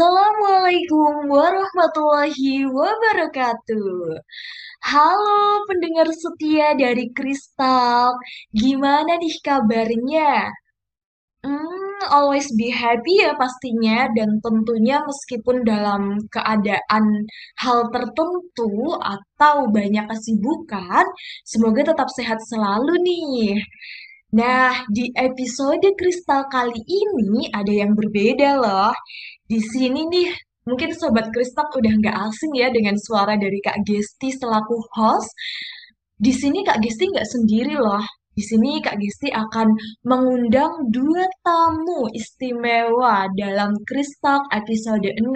Assalamualaikum warahmatullahi wabarakatuh. Halo pendengar setia dari Kristal, gimana nih kabarnya? Hmm, always be happy ya pastinya dan tentunya meskipun dalam keadaan hal tertentu atau banyak kesibukan, semoga tetap sehat selalu nih. Nah, di episode Kristal kali ini ada yang berbeda loh. Di sini nih, mungkin Sobat Kristal udah nggak asing ya dengan suara dari Kak Gesti selaku host. Di sini Kak Gesti nggak sendiri loh. Di sini Kak Gesti akan mengundang dua tamu istimewa dalam Kristal episode 6.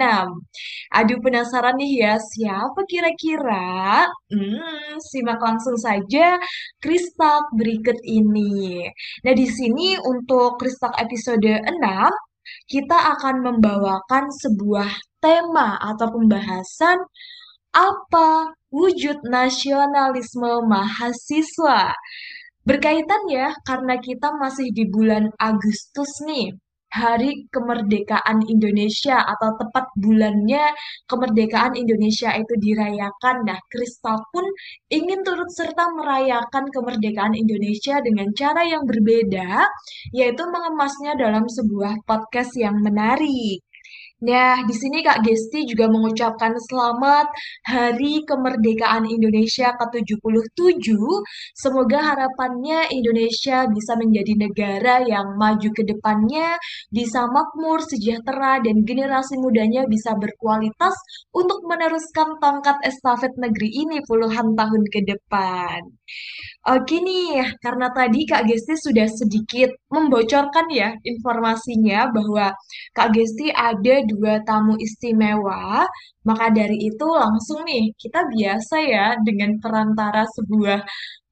Aduh penasaran nih ya, siapa kira-kira? Hmm, simak langsung saja Kristal berikut ini. Nah, di sini untuk Kristal episode 6, kita akan membawakan sebuah tema atau pembahasan apa wujud nasionalisme mahasiswa. Berkaitan ya, karena kita masih di bulan Agustus nih, Hari Kemerdekaan Indonesia atau tepat bulannya kemerdekaan Indonesia itu dirayakan. Nah, Kristal pun ingin turut serta merayakan kemerdekaan Indonesia dengan cara yang berbeda, yaitu mengemasnya dalam sebuah podcast yang menarik. Nah, di sini Kak Gesti juga mengucapkan selamat Hari Kemerdekaan Indonesia ke-77. Semoga harapannya Indonesia bisa menjadi negara yang maju ke depannya, bisa makmur, sejahtera, dan generasi mudanya bisa berkualitas untuk meneruskan tongkat estafet negeri ini puluhan tahun ke depan. Oke nih, karena tadi Kak Gesti sudah sedikit membocorkan ya informasinya bahwa Kak Gesti ada dua tamu istimewa, maka dari itu langsung nih kita biasa ya dengan perantara sebuah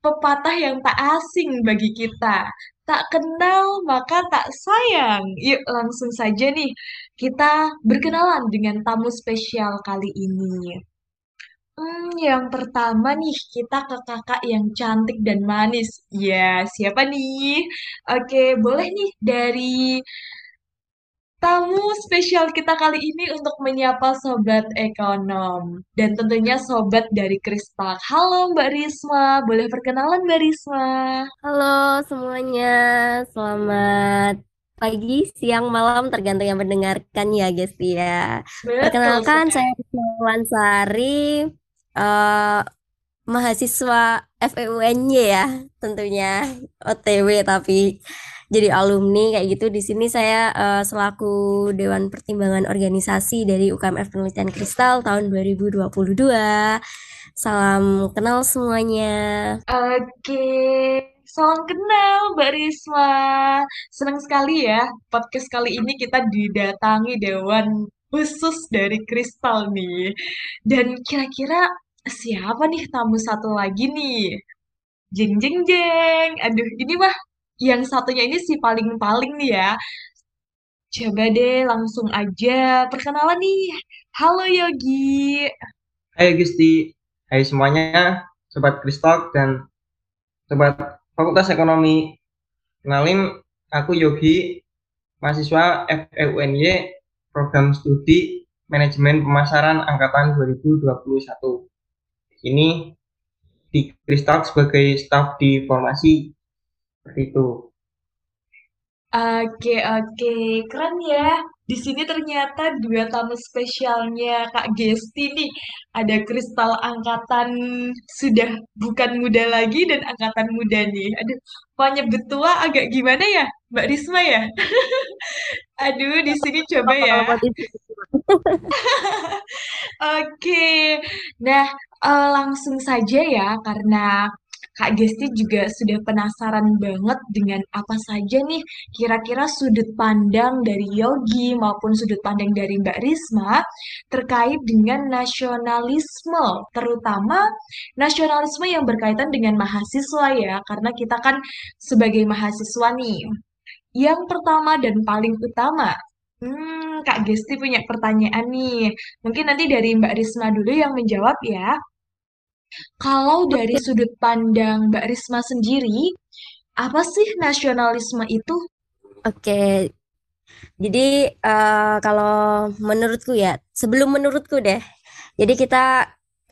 pepatah yang tak asing bagi kita. Tak kenal maka tak sayang. Yuk langsung saja nih kita berkenalan dengan tamu spesial kali ini. Hmm, yang pertama nih, kita ke kakak yang cantik dan manis. Ya, siapa nih? Oke, boleh nih dari tamu spesial kita kali ini untuk menyapa Sobat Ekonom. Dan tentunya Sobat dari Kristal. Halo Mbak Risma, boleh perkenalan Mbak Risma? Halo semuanya, selamat pagi, siang, malam, tergantung yang mendengarkan ya guys ya. Betul Perkenalkan, saya sekali. Rizwan Eh, mahasiswa FEUNY ya, tentunya OTW tapi jadi alumni kayak gitu. Di sini saya eh, selaku Dewan Pertimbangan Organisasi dari UKMF Penelitian Kristal tahun 2022. Salam kenal semuanya. Oke, salam kenal Mbak Risma. Senang sekali ya, podcast kali ini kita didatangi Dewan khusus dari Kristal nih. Dan kira-kira siapa nih tamu satu lagi nih? Jeng jeng jeng. Aduh, ini mah yang satunya ini si paling-paling nih ya. Coba deh langsung aja perkenalan nih. Halo Yogi. Hai Gusti, hai semuanya, Sobat Kristalk dan Sobat Fakultas Ekonomi. Kenalin, aku Yogi, mahasiswa FEUNY, Program Studi Manajemen Pemasaran Angkatan 2021. Ini di Kristalk sebagai staf di formasi, seperti itu. Oke, oke, keren ya. Di sini ternyata dua tamu spesialnya Kak Gesti nih. Ada kristal angkatan sudah bukan muda lagi dan angkatan muda nih. Aduh, mau nyebut tua agak gimana ya, Mbak Risma ya? Aduh, di sini coba ya. Oke, nah eh, langsung saja ya karena Kak Gesti juga sudah penasaran banget dengan apa saja nih kira-kira sudut pandang dari Yogi maupun sudut pandang dari Mbak Risma terkait dengan nasionalisme, terutama nasionalisme yang berkaitan dengan mahasiswa ya, karena kita kan sebagai mahasiswa nih. Yang pertama dan paling utama, hmm, Kak Gesti punya pertanyaan nih. Mungkin nanti dari Mbak Risma dulu yang menjawab ya. Kalau dari sudut pandang Mbak Risma sendiri, apa sih nasionalisme itu? oke. Jadi eh, kalau menurutku ya, sebelum menurutku deh, jadi kita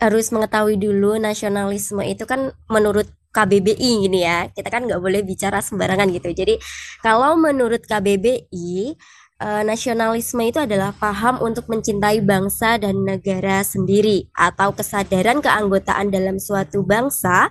harus mengetahui dulu nasionalisme itu kan menurut KBBI gini ya, kita kan nggak boleh bicara sembarangan gitu. Jadi kalau menurut KBBI eh, nasionalisme itu adalah paham untuk mencintai bangsa dan negara sendiri atau kesadaran keanggotaan dalam suatu bangsa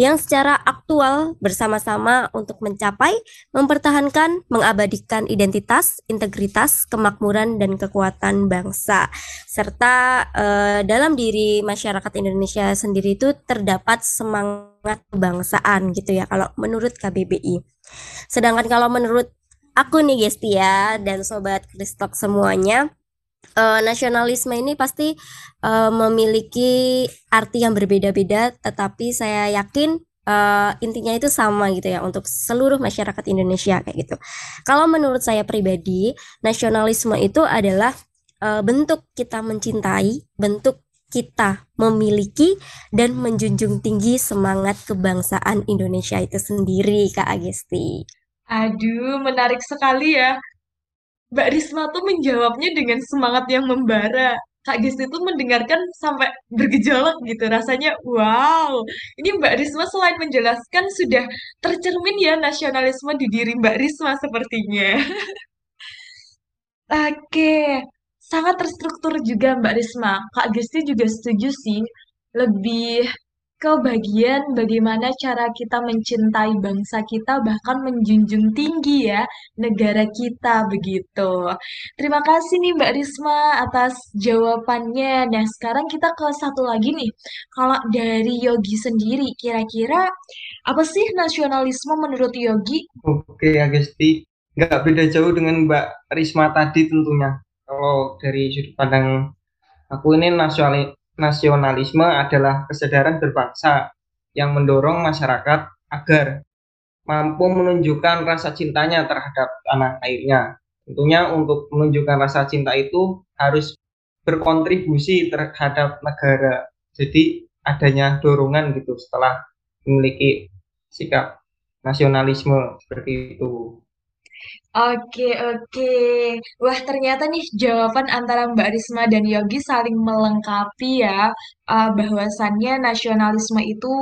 yang secara aktual bersama-sama untuk mencapai, mempertahankan, mengabadikan identitas, integritas, kemakmuran, dan kekuatan bangsa. Serta eh, dalam diri masyarakat Indonesia sendiri itu terdapat semangat kebangsaan gitu ya kalau menurut KBBI. Sedangkan kalau menurut aku nih Gesti ya dan sobat Kristok semuanya eh, nasionalisme ini pasti eh, memiliki arti yang berbeda-beda, tetapi saya yakin eh, intinya itu sama gitu ya untuk seluruh masyarakat Indonesia kayak gitu. Kalau menurut saya pribadi, nasionalisme itu adalah eh, bentuk kita mencintai, bentuk kita memiliki dan menjunjung tinggi semangat kebangsaan Indonesia itu sendiri, Kak Agesti. Aduh, menarik sekali ya. Mbak Risma tuh menjawabnya dengan semangat yang membara. Kak Gesti tuh mendengarkan sampai bergejolak gitu. Rasanya, wow. Ini Mbak Risma selain menjelaskan sudah tercermin ya nasionalisme di diri Mbak Risma sepertinya. Oke, sangat terstruktur juga Mbak Risma. Kak Gesti juga setuju sih. Lebih ke bagian bagaimana cara kita mencintai bangsa kita, bahkan menjunjung tinggi ya negara kita begitu. Terima kasih nih Mbak Risma atas jawabannya. Nah, sekarang kita ke satu lagi nih. Kalau dari Yogi sendiri, kira-kira apa sih nasionalisme menurut Yogi? Oke, Agesti. Nggak beda jauh dengan Mbak Risma tadi tentunya. Kalau dari sudut pandang aku ini nasional, nasionalisme adalah kesadaran berbangsa yang mendorong masyarakat agar mampu menunjukkan rasa cintanya terhadap tanah airnya. Tentunya untuk menunjukkan rasa cinta itu harus berkontribusi terhadap negara. Jadi adanya dorongan gitu setelah memiliki sikap nasionalisme seperti itu. Oke, oke. Wah, ternyata nih jawaban antara Mbak Risma dan Yogi saling melengkapi ya. Uh, bahwasannya nasionalisme itu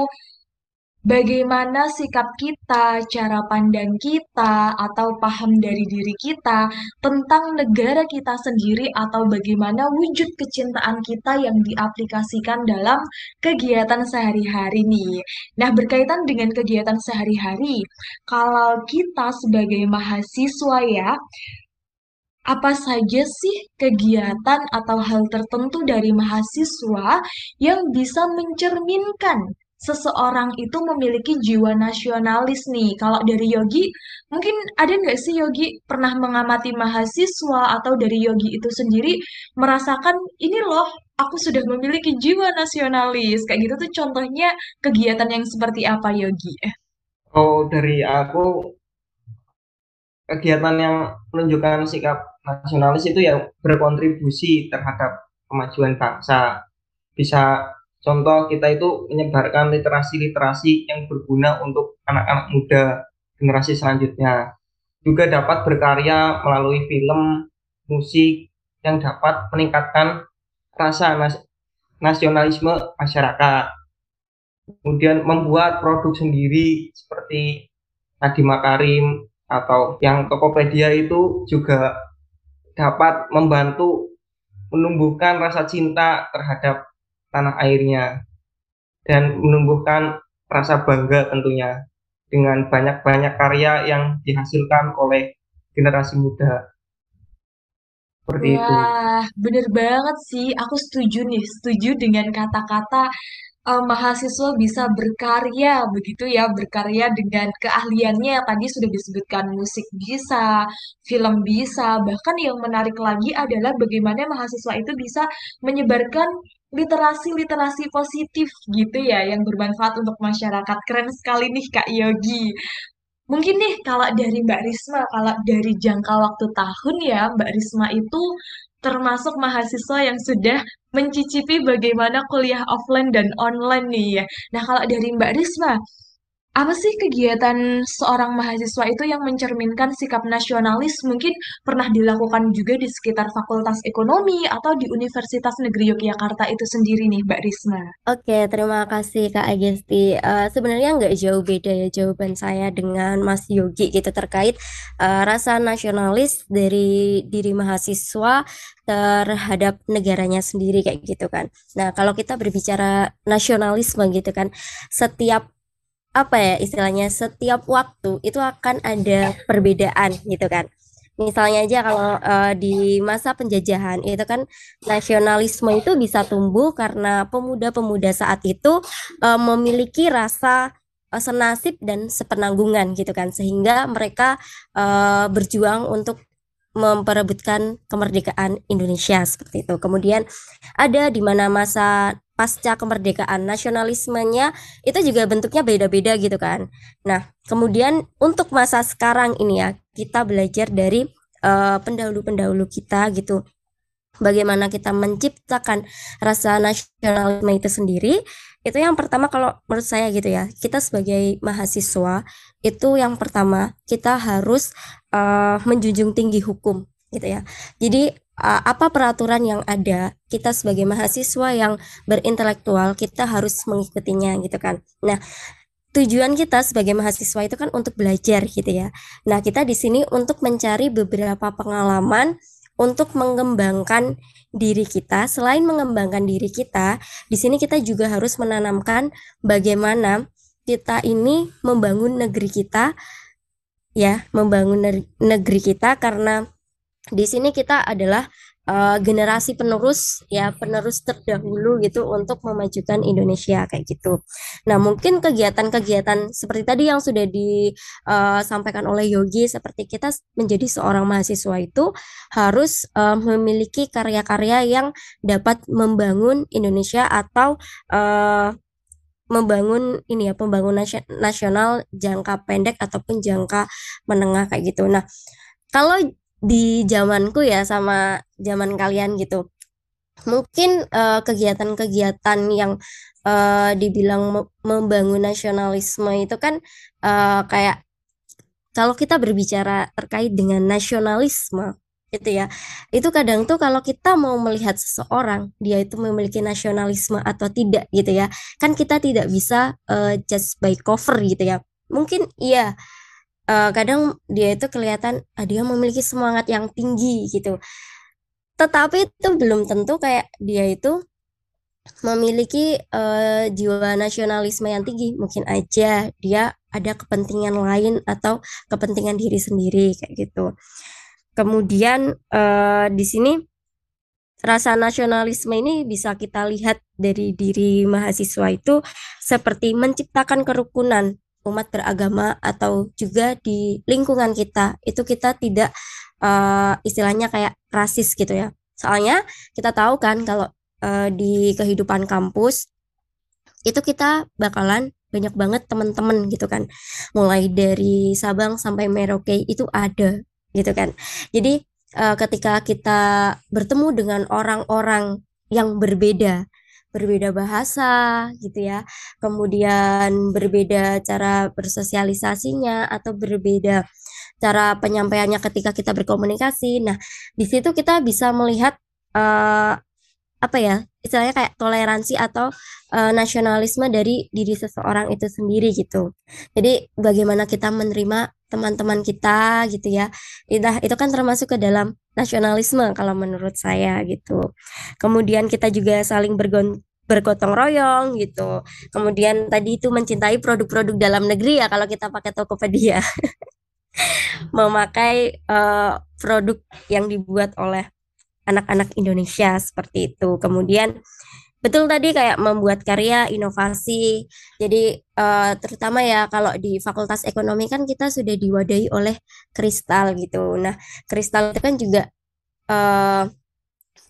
bagaimana sikap kita, cara pandang kita, atau paham dari diri kita tentang negara kita sendiri, atau bagaimana wujud kecintaan kita yang diaplikasikan dalam kegiatan sehari-hari nih. Nah, berkaitan dengan kegiatan sehari-hari, kalau kita sebagai mahasiswa ya, apa saja sih kegiatan atau hal tertentu dari mahasiswa yang bisa mencerminkan seseorang itu memiliki jiwa nasionalis nih? Kalau dari Yogi, mungkin ada nggak sih Yogi pernah mengamati mahasiswa atau dari Yogi itu sendiri merasakan ini loh, aku sudah memiliki jiwa nasionalis. Kayak gitu tuh contohnya kegiatan yang seperti apa Yogi? Oh, dari aku kegiatan yang menunjukkan sikap nasionalis itu ya berkontribusi terhadap kemajuan bangsa. Bisa contoh kita itu menyebarkan literasi-literasi yang berguna untuk anak-anak muda generasi selanjutnya. Juga dapat berkarya melalui film, musik yang dapat meningkatkan rasa nas nasionalisme masyarakat. Kemudian membuat produk sendiri seperti Nadiem Makarim atau yang Tokopedia itu juga dapat membantu menumbuhkan rasa cinta terhadap tanah airnya dan menumbuhkan rasa bangga tentunya dengan banyak-banyak karya yang dihasilkan oleh generasi muda. Seperti itu. Wah, bener banget sih. Aku setuju nih, setuju dengan kata-kata eh, mahasiswa bisa berkarya begitu ya, berkarya dengan keahliannya. Tadi sudah disebutkan musik bisa, film bisa, bahkan yang menarik lagi adalah bagaimana mahasiswa itu bisa menyebarkan literasi-literasi positif gitu ya, yang bermanfaat untuk masyarakat. Keren sekali nih Kak Yogi. Mungkin nih kalau dari Mbak Risma, kalau dari jangka waktu tahun ya, Mbak Risma itu termasuk mahasiswa yang sudah mencicipi bagaimana kuliah offline dan online nih ya. Nah, kalau dari Mbak Risma, Apa sih kegiatan seorang mahasiswa itu yang mencerminkan sikap nasionalis mungkin pernah dilakukan juga di sekitar Fakultas Ekonomi atau di Universitas Negeri Yogyakarta itu sendiri nih, Mbak Risma? Oke, terima kasih Kak Agesti. Eh, sebenarnya nggak jauh beda ya jawaban saya dengan Mas Yogi gitu terkait eh, rasa nasionalis dari diri mahasiswa terhadap negaranya sendiri kayak gitu kan. Nah, kalau kita berbicara nasionalisme gitu kan, setiap apa ya istilahnya setiap waktu itu akan ada perbedaan gitu kan. Misalnya aja kalau eh, di masa penjajahan itu kan nasionalisme itu bisa tumbuh karena pemuda-pemuda saat itu eh, memiliki rasa eh, senasib dan sepenanggungan gitu kan sehingga mereka eh, berjuang untuk memperebutkan kemerdekaan Indonesia seperti itu. Kemudian ada di mana masa pasca kemerdekaan nasionalismenya itu juga bentuknya beda-beda gitu kan. Nah, kemudian untuk masa sekarang ini ya, kita belajar dari uh, pendahulu-pendahulu kita gitu. Bagaimana kita menciptakan rasa nasionalisme itu sendiri, itu yang pertama kalau menurut saya gitu ya, kita sebagai mahasiswa itu yang pertama kita harus uh, menjunjung tinggi hukum gitu ya. Jadi uh, apa peraturan yang ada, kita sebagai mahasiswa yang berintelektual kita harus mengikutinya gitu kan. Nah, tujuan kita sebagai mahasiswa itu kan untuk belajar gitu ya. Nah, kita di sini untuk mencari beberapa pengalaman untuk mengembangkan diri kita. Selain mengembangkan diri kita, di sini kita juga harus menanamkan bagaimana kita ini membangun negeri kita ya, membangun negeri kita karena di sini kita adalah uh, generasi penerus ya penerus terdahulu gitu untuk memajukan Indonesia kayak gitu. Nah mungkin kegiatan-kegiatan seperti tadi yang sudah disampaikan uh, oleh Yogi seperti kita menjadi seorang mahasiswa itu harus uh, memiliki karya-karya yang dapat membangun Indonesia atau uh, membangun ini ya pembangunan nasional jangka pendek ataupun jangka menengah kayak gitu. Nah, kalau di zamanku ya sama zaman kalian gitu. Mungkin kegiatan kegiatan-kegiatan yang uh, dibilang membangun nasionalisme itu kan uh, kayak kalau kita berbicara terkait dengan nasionalisme gitu ya. Itu kadang tuh kalau kita mau melihat seseorang dia itu memiliki nasionalisme atau tidak gitu ya. Kan kita tidak bisa uh, just by cover gitu ya. Mungkin iya uh, kadang dia itu kelihatan uh, dia memiliki semangat yang tinggi gitu. Tetapi itu belum tentu kayak dia itu memiliki uh, jiwa nasionalisme yang tinggi. Mungkin aja dia ada kepentingan lain atau kepentingan diri sendiri kayak gitu. Kemudian uh, di sini rasa nasionalisme ini bisa kita lihat dari diri mahasiswa itu seperti menciptakan kerukunan umat beragama atau juga di lingkungan kita itu kita tidak uh, istilahnya kayak rasis gitu ya. Soalnya kita tahu kan kalau uh, di kehidupan kampus itu kita bakalan banyak banget teman-teman gitu kan. Mulai dari Sabang sampai Merauke itu ada gitu kan. Jadi uh, ketika kita bertemu dengan orang-orang yang berbeda berbeda bahasa gitu ya, kemudian berbeda cara bersosialisasinya atau berbeda cara penyampaiannya ketika kita berkomunikasi. Nah, di situ kita bisa melihat uh, apa ya istilahnya kayak toleransi atau uh, nasionalisme dari diri seseorang itu sendiri gitu. Jadi bagaimana kita menerima teman-teman kita gitu ya. Itu itu kan termasuk ke dalam nasionalisme kalau menurut saya gitu. Kemudian kita juga saling bergon bergotong royong gitu. Kemudian tadi itu mencintai produk-produk dalam negeri ya kalau kita pakai Tokopedia. Memakai uh, produk yang dibuat oleh anak-anak Indonesia seperti itu. Kemudian betul tadi kayak membuat karya inovasi. Jadi uh, terutama ya kalau di Fakultas Ekonomi kan kita sudah diwadahi oleh Kristal gitu. Nah, Kristal itu kan juga uh,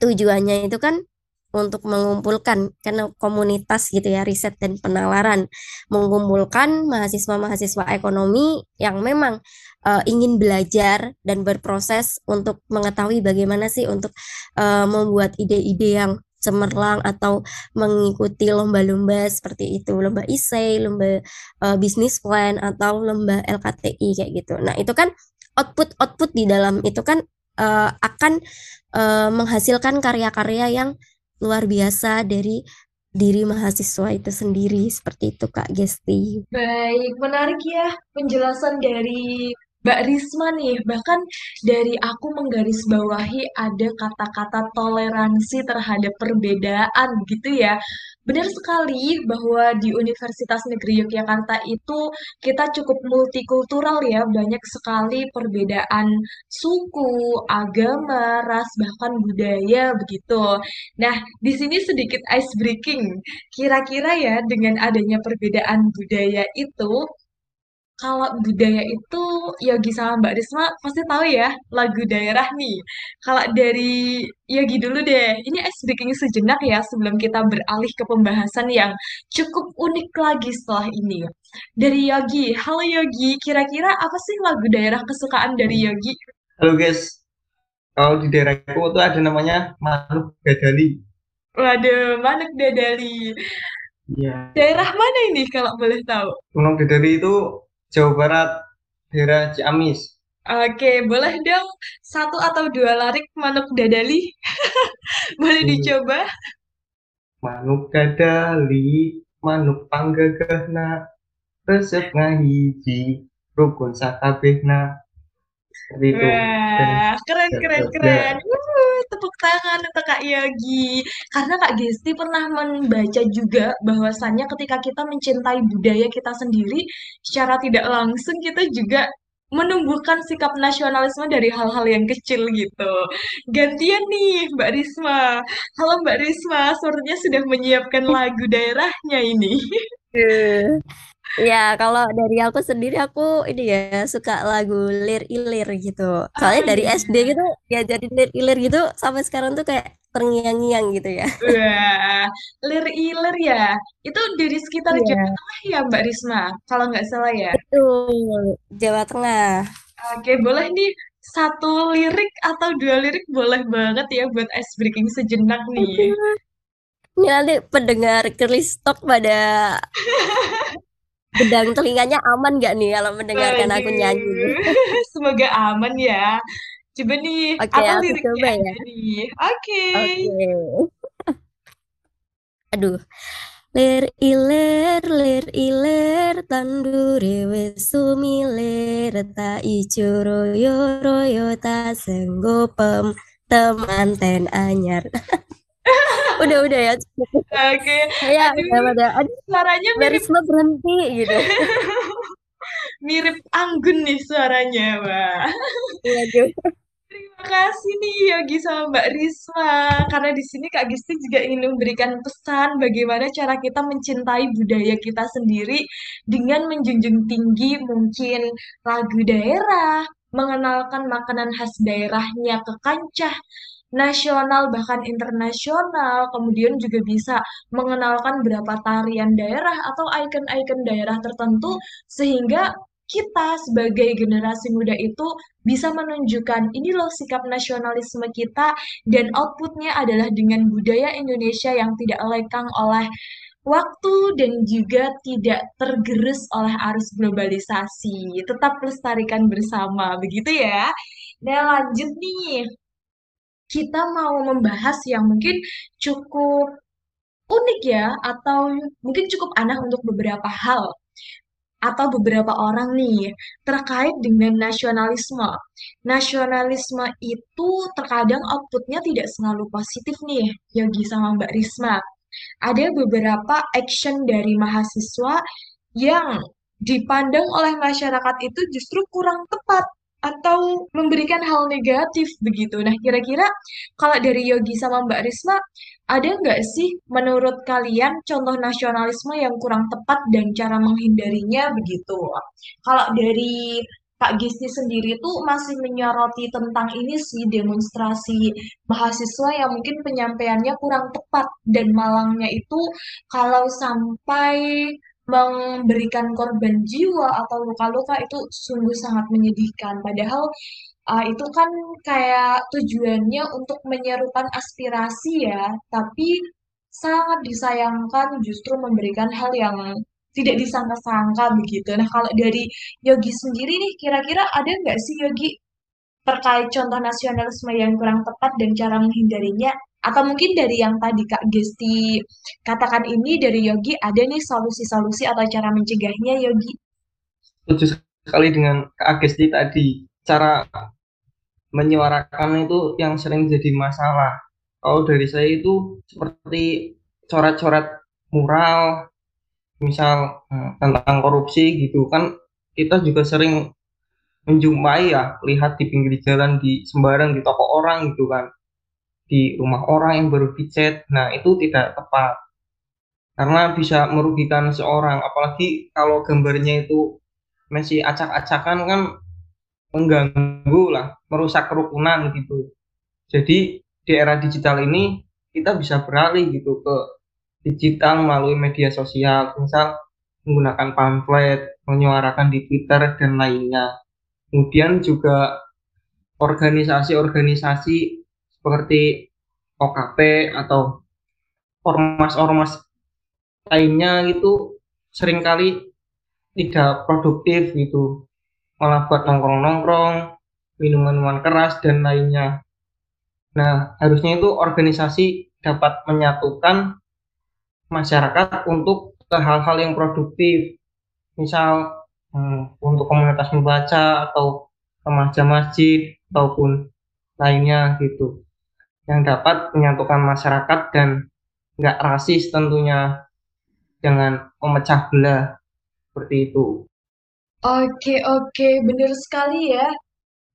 tujuannya itu kan untuk mengumpulkan karena komunitas gitu ya riset dan penalaran mengumpulkan mahasiswa-mahasiswa ekonomi yang memang uh, ingin belajar dan berproses untuk mengetahui bagaimana sih untuk uh, membuat ide-ide yang cemerlang atau mengikuti lomba-lomba seperti itu, lomba isei, lomba uh, bisnis plan atau lomba LKTI kayak gitu. Nah, itu kan output-output di dalam itu kan uh, akan uh, menghasilkan karya-karya yang luar biasa dari diri mahasiswa itu sendiri seperti itu Kak Gesti. Baik, menarik ya penjelasan dari Mbak Risma nih, bahkan dari aku menggarisbawahi ada kata-kata toleransi terhadap perbedaan gitu ya. Benar sekali bahwa di Universitas Negeri Yogyakarta itu kita cukup multikultural ya, banyak sekali perbedaan suku, agama, ras, bahkan budaya begitu. Nah, di sini sedikit ice breaking. Kira-kira ya dengan adanya perbedaan budaya itu kalau budaya itu Yogi sama Mbak Risma pasti tahu ya lagu daerah nih. Kalau dari Yogi dulu deh, ini ice breaking sejenak ya sebelum kita beralih ke pembahasan yang cukup unik lagi setelah ini. Dari Yogi, halo Yogi, kira-kira apa sih lagu daerah kesukaan dari Yogi? Halo guys, kalau di daerahku itu ada namanya Manuk Dadali. Waduh, Manuk Dadali. Iya. Daerah mana ini kalau boleh tahu? Manuk Dadali itu Jawa Barat, daerah Ciamis. Oke, boleh dong satu atau dua larik manuk dadali? boleh Hmm. dicoba? Manuk dadali, manuk panggagahna, resep ngahiji, rukun sakabehna. Wah, keren, keren, keren. Tepuk tangan untuk Kak Yogi. Karena Kak Gesti pernah membaca juga bahwasannya ketika kita mencintai budaya kita sendiri, secara tidak langsung kita juga menumbuhkan sikap nasionalisme dari hal-hal yang kecil gitu. Gantian nih, Mbak Risma. Halo Mbak Risma, sepertinya sudah menyiapkan lagu daerahnya ini. Ya, kalau dari aku sendiri aku ini ya suka lagu Lir Ilir gitu. Soalnya Ah, dari iya. SD gitu ya jadi Lir Ilir gitu sampai sekarang tuh kayak terngiang-ngiang gitu ya. Wah, lir-ilir ya. Itu dari sekitar Iya, Jawa Tengah ya, Mbak Risma, kalau nggak salah ya. betul. Jawa Tengah. Oke, boleh nih satu lirik atau dua lirik boleh banget ya buat ice breaking sejenak nih. Ini nanti pendengar Kristok pada bedang telinganya aman nggak nih kalau mendengarkan aku nyanyi? Semoga aman ya. Coba nih, Oke, apa aku coba ya. Oke. Oke. Aduh. Lir iler, lir iler, tandure wis sumilir, ta ijo royo royo ta senggo pem temanten anyar. Udah udah ya. Oke. Aduh, udah pada aduh suaranya mirip Barisma berhenti gitu. mirip Anggun nih suaranya, Mbak. Waduh. Terima kasih nih Yogi sama Mbak Risma. Karena di sini Kak Gisti juga ingin memberikan pesan bagaimana cara kita mencintai budaya kita sendiri dengan menjunjung tinggi mungkin lagu daerah, mengenalkan makanan khas daerahnya ke kancah nasional bahkan internasional, kemudian juga bisa mengenalkan beberapa tarian daerah atau ikon-ikon daerah tertentu sehingga kita sebagai generasi muda itu bisa menunjukkan ini loh sikap nasionalisme kita dan outputnya adalah dengan budaya Indonesia yang tidak lekang oleh waktu dan juga tidak tergerus oleh arus globalisasi. Tetap lestarikan bersama, begitu ya. Nah, lanjut nih. Kita mau membahas yang mungkin cukup unik ya, atau mungkin cukup aneh untuk beberapa hal atau beberapa orang nih terkait dengan nasionalisme. Nasionalisme itu terkadang outputnya tidak selalu positif nih, Yogi sama Mbak Risma. Ada beberapa action dari mahasiswa yang dipandang oleh masyarakat itu justru kurang tepat atau memberikan hal negatif begitu. Nah, kira-kira kalau dari Yogi sama Mbak Risma, ada nggak sih menurut kalian contoh nasionalisme yang kurang tepat dan cara menghindarinya begitu? Kalau dari Kak Gisti sendiri tuh masih menyoroti tentang ini sih demonstrasi mahasiswa yang mungkin penyampaiannya kurang tepat dan malangnya itu kalau sampai memberikan korban jiwa atau luka-luka itu sungguh sangat menyedihkan. Padahal uh, itu kan kayak tujuannya untuk menyerukan aspirasi ya, tapi sangat disayangkan justru memberikan hal yang tidak disangka-sangka begitu. Nah, kalau dari Yogi sendiri nih, kira-kira ada nggak sih Yogi terkait contoh nasionalisme yang kurang tepat dan cara menghindarinya? Atau mungkin dari yang tadi Kak Gesti katakan ini dari Yogi, ada nih solusi-solusi atau cara mencegahnya Yogi? Setuju sekali dengan Kak Agesti tadi. Cara menyuarakan itu yang sering jadi masalah. Kalau dari saya itu seperti coret-coret mural, misal eh, tentang korupsi gitu kan kita juga sering menjumpai ya lihat di pinggir jalan di sembarang di toko orang gitu kan di rumah orang yang baru dicat. Nah itu tidak tepat. Karena bisa merugikan seorang. Apalagi kalau gambarnya itu masih acak-acakan kan mengganggu lah merusak kerukunan gitu. Jadi di era digital ini kita bisa beralih gitu ke digital melalui media sosial. Misal menggunakan pamflet menyuarakan di Twitter dan lainnya. Kemudian juga organisasi-organisasi seperti OKP atau ormas-ormas lainnya itu sering kali tidak produktif gitu. Malah buat nongkrong-nongkrong minuman-minuman keras dan lainnya. Nah harusnya itu organisasi dapat menyatukan masyarakat untuk hal-hal yang produktif. Misal hmm, untuk komunitas membaca atau remaja masjid ataupun lainnya gitu yang dapat menyatukan masyarakat dan nggak rasis tentunya jangan memecah belah seperti itu. Oke, oke, bener sekali ya.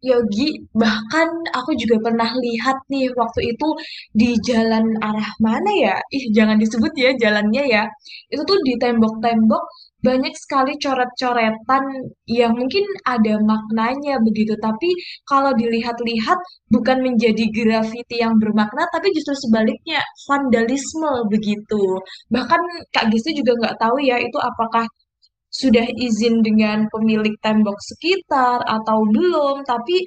Yogi, bahkan aku juga pernah lihat nih waktu itu di jalan arah mana ya? Ih, jangan disebut ya jalannya ya. Itu tuh di tembok-tembok banyak sekali coret-coretan yang mungkin ada maknanya begitu. Tapi kalau dilihat-lihat bukan menjadi grafiti yang bermakna, tapi justru sebaliknya vandalisme begitu. Bahkan Kak Gistu juga nggak tahu ya itu apakah sudah izin dengan pemilik tembok sekitar atau belum, tapi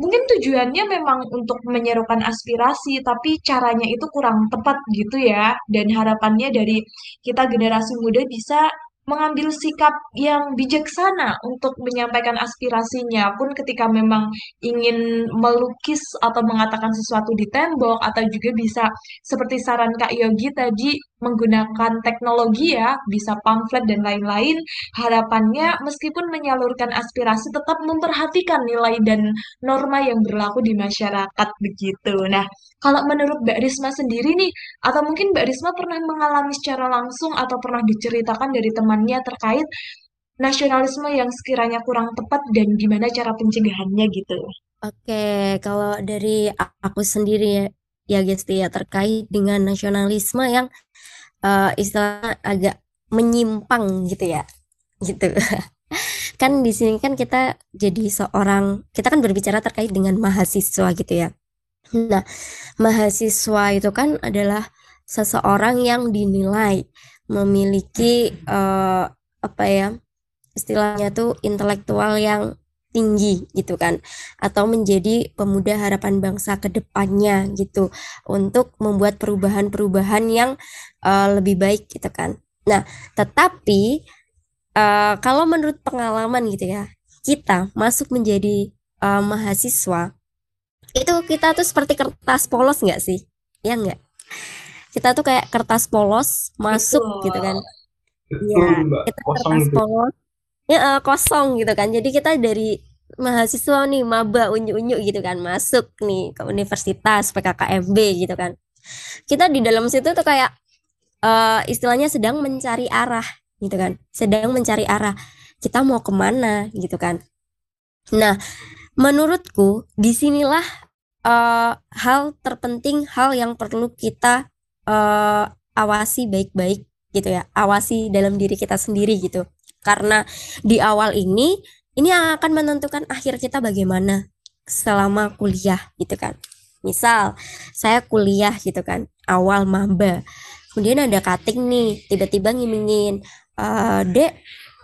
mungkin tujuannya memang untuk menyerukan aspirasi, tapi caranya itu kurang tepat gitu ya. Dan harapannya dari kita generasi muda bisa mengambil sikap yang bijaksana untuk menyampaikan aspirasinya. Pun ketika memang ingin melukis atau mengatakan sesuatu di tembok atau juga bisa seperti saran Kak Yogi tadi menggunakan teknologi ya bisa pamflet dan lain-lain harapannya meskipun menyalurkan aspirasi tetap memperhatikan nilai dan norma yang berlaku di masyarakat begitu. Nah, kalau menurut Mbak Risma sendiri nih atau mungkin Mbak Risma pernah mengalami secara langsung atau pernah diceritakan dari teman teman terkait nasionalisme yang sekiranya kurang tepat dan gimana cara pencegahannya gitu. Oke, kalau dari aku sendiri ya, ya Gesti ya terkait dengan nasionalisme yang uh, istilah agak menyimpang gitu ya, gitu. kan di sini kan kita jadi seorang, kita kan berbicara terkait dengan mahasiswa gitu ya. Nah, mahasiswa itu kan adalah seseorang yang dinilai memiliki uh, apa ya istilahnya tuh intelektual yang tinggi gitu kan atau menjadi pemuda harapan bangsa ke depannya gitu untuk membuat perubahan-perubahan yang uh, lebih baik gitu kan. Nah, tetapi uh, kalau menurut pengalaman gitu ya, kita masuk menjadi uh, mahasiswa itu kita tuh seperti kertas polos nggak sih? Ya nggak? kita tuh kayak kertas polos masuk Betul. gitu kan Iya, kita kosong kertas gitu. polos ya uh, kosong gitu kan jadi kita dari mahasiswa nih maba unyu-unyu gitu kan masuk nih ke universitas PKKMB gitu kan kita di dalam situ tuh kayak uh, istilahnya sedang mencari arah gitu kan. Sedang mencari arah. Kita mau ke mana gitu kan. Nah menurutku di sinilah uh, hal terpenting hal yang perlu kita uh, awasi baik-baik gitu ya. Awasi dalam diri kita sendiri gitu. Karena di awal ini ini yang akan menentukan akhir kita bagaimana selama kuliah gitu kan. Misal saya kuliah gitu kan. Awal maba kemudian ada cutting nih tiba-tiba ngimingin eh, dek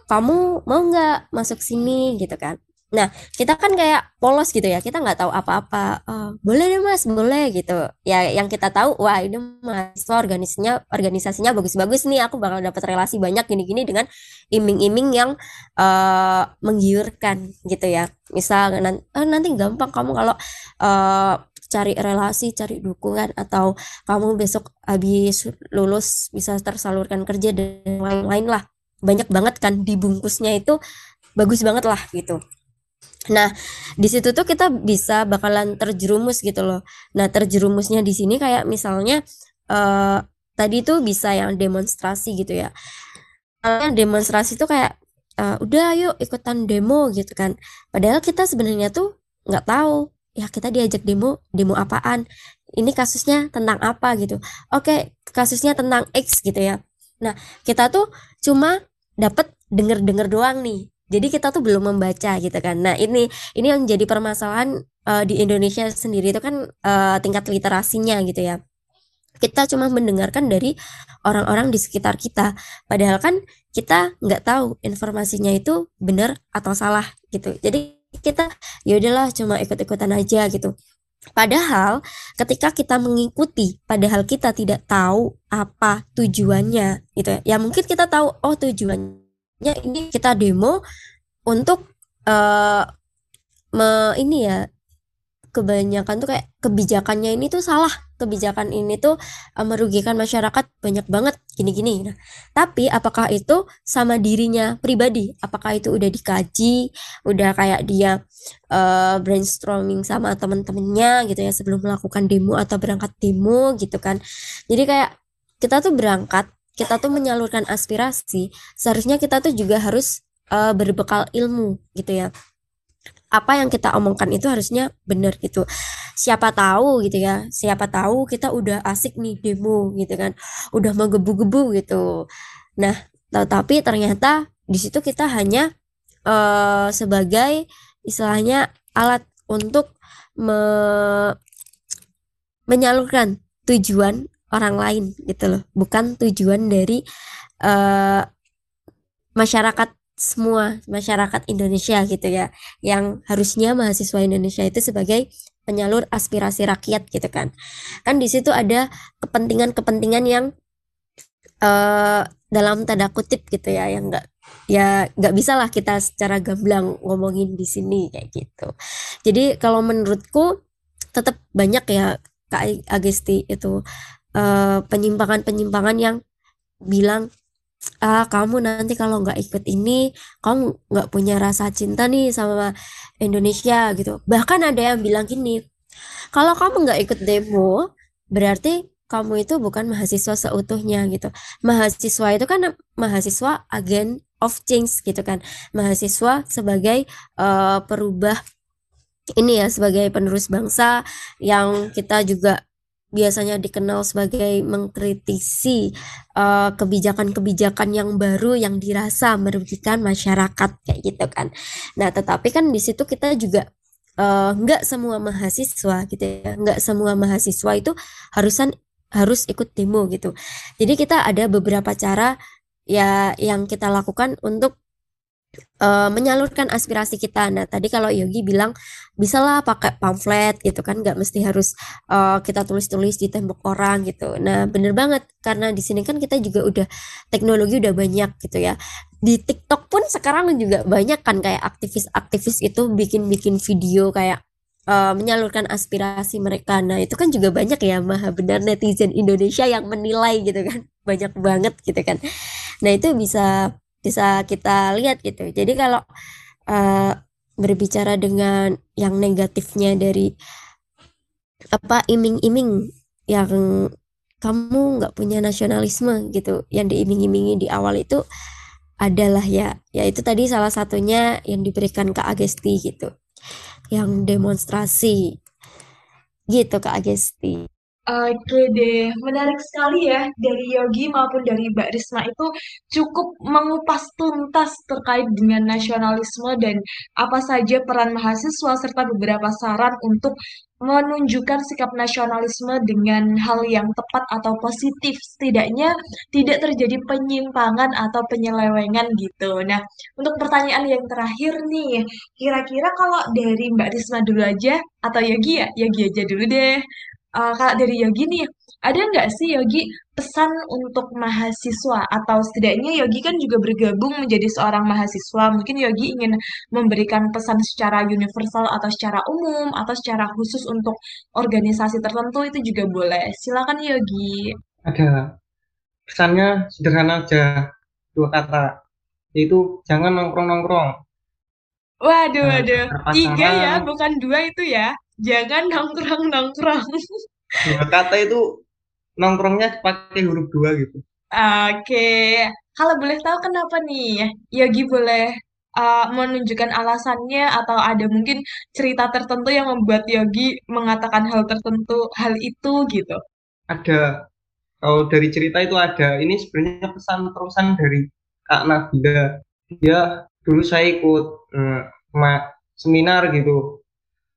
kamu mau nggak masuk sini gitu kan Nah, kita kan kayak polos gitu ya, kita nggak tahu apa-apa. Oh, boleh deh mas, boleh gitu. Ya, yang kita tahu, wah ini mahasiswa organisasinya, organisasinya bagus-bagus nih, aku bakal dapat relasi banyak gini-gini dengan iming-iming yang uh, menggiurkan gitu ya. Misal nanti, oh, nanti gampang kamu kalau uh, cari relasi, cari dukungan, atau kamu besok habis lulus bisa tersalurkan kerja dan lain-lain lah. Banyak banget kan dibungkusnya itu bagus banget lah gitu. Nah, di situ tuh kita bisa bakalan terjerumus gitu loh. Nah, terjerumusnya di sini kayak misalnya uh, tadi tuh bisa yang demonstrasi gitu ya. Yang demonstrasi tuh kayak uh, udah ayo ikutan demo gitu kan. Padahal kita sebenarnya tuh nggak tahu ya kita diajak demo, demo apaan? Ini kasusnya tentang apa gitu. Oke, kasusnya tentang X gitu ya. Nah, kita tuh cuma dapat denger-denger doang nih jadi kita tuh belum membaca gitu kan. Nah, ini ini yang jadi permasalahan uh, di Indonesia sendiri itu kan uh, tingkat literasinya gitu ya. Kita cuma mendengarkan dari orang-orang di sekitar kita. Padahal kan kita nggak tahu informasinya itu benar atau salah gitu. Jadi kita ya udahlah cuma ikut-ikutan aja gitu. Padahal ketika kita mengikuti, padahal kita tidak tahu apa tujuannya gitu ya. Ya mungkin kita tahu oh tujuannya ya ini kita demo untuk uh, me, ini ya kebanyakan tuh kayak kebijakannya ini tuh salah kebijakan ini tuh uh, merugikan masyarakat banyak banget gini-gini. Nah tapi apakah itu sama dirinya pribadi? Apakah itu udah dikaji udah kayak dia uh, brainstorming sama temen-temennya gitu ya sebelum melakukan demo atau berangkat demo gitu kan? Jadi kayak kita tuh berangkat kita tuh menyalurkan aspirasi, seharusnya kita tuh juga harus uh, berbekal ilmu gitu ya. Apa yang kita omongkan itu harusnya benar gitu. Siapa tahu gitu ya, siapa tahu kita udah asik nih demo gitu kan, udah menggebu-gebu gitu. Nah, tetapi ternyata di situ kita hanya uh, sebagai istilahnya alat untuk me menyalurkan tujuan orang lain gitu loh bukan tujuan dari uh, masyarakat semua masyarakat Indonesia gitu ya yang harusnya mahasiswa Indonesia itu sebagai penyalur aspirasi rakyat gitu kan. Kan di situ ada kepentingan-kepentingan yang uh, dalam tanda kutip gitu ya yang enggak ya nggak bisa lah kita secara gamblang ngomongin di sini kayak gitu. Jadi kalau menurutku tetap banyak ya Kak Agesti itu Eh, penyimpangan-penyimpangan yang bilang ah kamu nanti kalau nggak ikut ini kamu nggak punya rasa cinta nih sama Indonesia gitu. Bahkan ada yang bilang gini kalau kamu nggak ikut demo berarti kamu itu bukan mahasiswa seutuhnya gitu. Mahasiswa itu kan mahasiswa agen of change gitu kan. Mahasiswa sebagai uh, perubah ini ya sebagai penerus bangsa yang kita juga biasanya dikenal sebagai mengkritisi kebijakan kebijakan-kebijakan yang baru yang dirasa merugikan masyarakat kayak gitu kan. Nah, tetapi kan di situ kita juga uh, nggak semua mahasiswa gitu ya, nggak semua mahasiswa itu harusan harus ikut demo gitu. Jadi kita ada beberapa cara ya yang kita lakukan untuk uh, menyalurkan aspirasi kita. Nah, tadi kalau Yogi bilang bisalah pakai pamflet gitu kan, nggak mesti harus uh, kita tulis-tulis di tembok orang gitu. Nah, bener banget karena di sini kan kita juga udah teknologi udah banyak gitu ya. Di TikTok pun sekarang juga banyak kan kayak aktivis-aktivis itu bikin-bikin video kayak uh, menyalurkan aspirasi mereka. Nah, itu kan juga banyak ya maha benar netizen Indonesia yang menilai gitu kan. Banyak banget gitu kan. Nah, itu bisa bisa kita lihat gitu. Jadi kalau uh, berbicara dengan yang negatifnya dari apa iming-iming yang kamu nggak punya nasionalisme gitu, yang diiming-imingi di awal itu adalah ya, ya itu tadi salah satunya yang diberikan ke Agesti gitu, yang demonstrasi gitu ke Agesti. Oke deh, menarik sekali ya dari Yogi maupun dari Mbak Risma itu cukup mengupas tuntas terkait dengan nasionalisme dan apa saja peran mahasiswa serta beberapa saran untuk menunjukkan sikap nasionalisme dengan hal yang tepat atau positif, setidaknya tidak terjadi penyimpangan atau penyelewengan gitu. Nah, untuk pertanyaan yang terakhir nih, kira-kira kalau dari Mbak Risma dulu aja atau Yogi ya, Yogi aja dulu deh. Eh, kalau dari Yogi nih, ada nggak sih Yogi pesan untuk mahasiswa atau setidaknya Yogi kan juga bergabung menjadi seorang mahasiswa. Mungkin Yogi ingin memberikan pesan secara universal atau secara umum atau secara khusus untuk organisasi tertentu itu juga boleh. Silakan Yogi. Ada pesannya sederhana aja, dua kata, yaitu jangan nongkrong-nongkrong. Waduh, Jangan waduh. Tiga ya, bukan dua itu ya. Jangan nongkrong-nongkrong. Dua kata itu nongkrongnya pakai huruf dua gitu. Oke, kalau boleh tahu kenapa nih? Yogi boleh uh, menunjukkan alasannya atau ada mungkin cerita tertentu yang membuat Yogi mengatakan hal tertentu, hal itu gitu. Ada kalau dari cerita itu ada. Ini sebenarnya pesan terusan dari Kak Nabila. Dia dulu saya ikut eh, seminar gitu,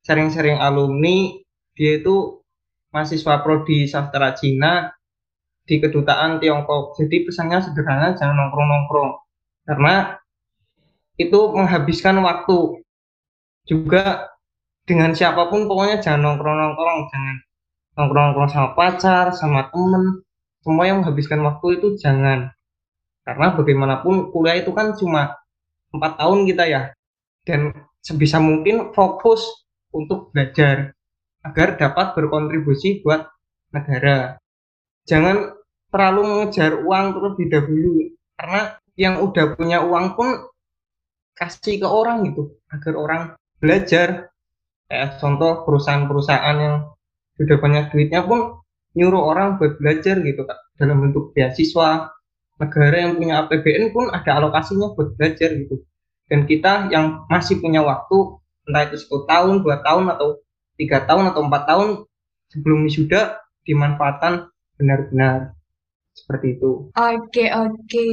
sharing-sharing alumni. Dia itu mahasiswa prodi sastra Cina di kedutaan Tiongkok. Jadi pesannya sederhana, jangan nongkrong-nongkrong. Karena itu menghabiskan waktu. Juga dengan siapa pun pokoknya jangan nongkrong-nongkrong, jangan nongkrong-nongkrong sama pacar, sama temen. Semua yang menghabiskan waktu itu jangan. Karena bagaimanapun kuliah itu kan cuma empat tahun kita ya. Dan sebisa mungkin fokus untuk belajar agar dapat berkontribusi buat negara. Jangan terlalu mengejar uang terlebih dahulu karena yang udah punya uang pun kasih ke orang gitu agar orang belajar. Kayak contoh perusahaan-perusahaan yang sudah banyak duitnya pun nyuruh orang buat belajar gitu kak. Dalam bentuk beasiswa negara yang punya APBN pun ada alokasinya buat belajar gitu. Dan kita yang masih punya waktu entah itu 10 tahun, dua tahun atau tiga tahun atau empat tahun sebelum wisuda dimanfaatkan benar-benar seperti itu. Oke, oke.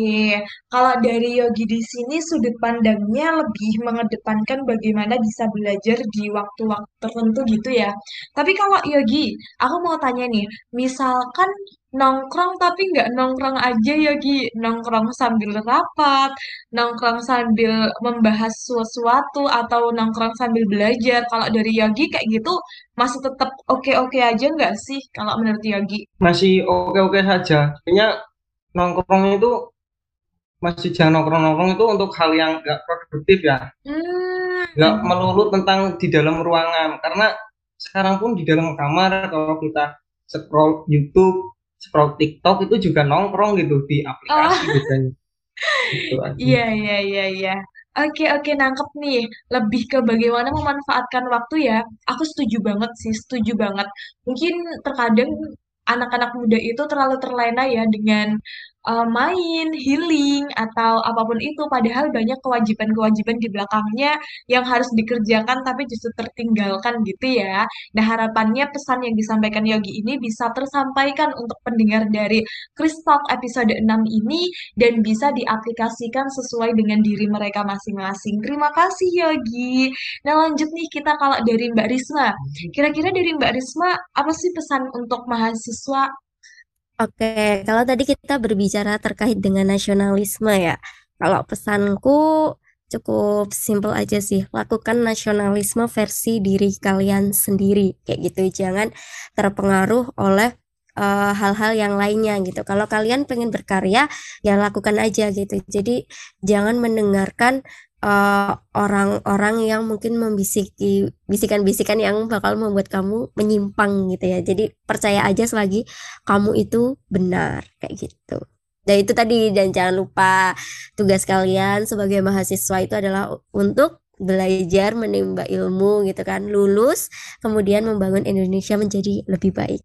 Kalau dari Yogi di sini sudut pandangnya lebih mengedepankan bagaimana bisa belajar di waktu-waktu tertentu gitu ya. Tapi kalau Yogi, aku mau tanya nih, misalkan nongkrong tapi nggak nongkrong aja Yogi, nongkrong sambil rapat, nongkrong sambil membahas sesuatu atau nongkrong sambil belajar. Kalau dari Yogi kayak gitu masih tetap oke-oke aja nggak sih kalau menurut Yogi? Masih oke-oke saja. Sebenarnya nongkrong itu masih jangan nongkrong-nongkrong itu untuk hal yang nggak produktif ya. Nggak Hmm. melulu tentang di dalam ruangan. Karena sekarang pun di dalam kamar kalau kita scroll YouTube, scroll TikTok itu juga nongkrong gitu di aplikasi Oh, bedanya. Gitu iya, iya, iya, iya. Oke, oke, nangkep nih. Lebih ke bagaimana memanfaatkan waktu ya. Aku setuju banget sih, setuju banget. Mungkin terkadang anak-anak muda itu terlalu terlena ya dengan uh, main, healing, atau apa pun itu. Padahal banyak kewajiban-kewajiban di belakangnya yang harus dikerjakan tapi justru tertinggalkan gitu ya. Nah, harapannya pesan yang disampaikan Yogi ini bisa tersampaikan untuk pendengar dari Chris Talk episode 6 ini dan bisa diaplikasikan sesuai dengan diri mereka masing-masing. Terima kasih Yogi. Nah lanjut nih kita kalau dari Mbak Risma. Kira-kira dari Mbak Risma apa sih pesan untuk mahasiswa? Oke, kalau tadi kita berbicara terkait dengan nasionalisme ya. Kalau pesanku cukup simpel aja sih. Lakukan nasionalisme versi diri kalian sendiri. Kayak gitu. Jangan terpengaruh oleh eh, hal-hal yang lainnya gitu. Kalau kalian pengen berkarya, ya lakukan aja gitu. Jadi jangan mendengarkan eh, orang-orang yang mungkin membisiki bisikan-bisikan yang bakal membuat kamu menyimpang gitu ya. Jadi percaya aja selagi kamu itu benar kayak gitu. Dan itu tadi dan jangan lupa tugas kalian sebagai mahasiswa itu adalah untuk belajar menimba ilmu gitu kan, lulus kemudian membangun Indonesia menjadi lebih baik.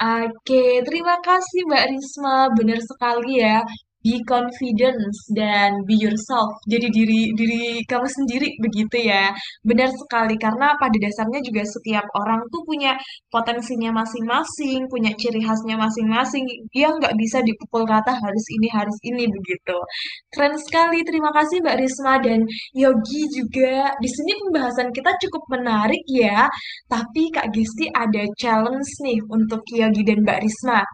Oke, terima kasih Mbak Risma. Benar sekali ya. Be confidence dan be yourself. Jadi diri diri kamu sendiri begitu ya. Benar sekali karena pada dasarnya juga setiap orang tuh punya potensinya masing-masing, punya ciri khasnya masing-masing yang nggak bisa dipukul rata harus ini harus ini begitu. Keren sekali. Terima kasih Mbak Risma dan Yogi juga. Di sini pembahasan kita cukup menarik ya. Tapi Kak Gisti ada challenge nih untuk Yogi dan Mbak Risma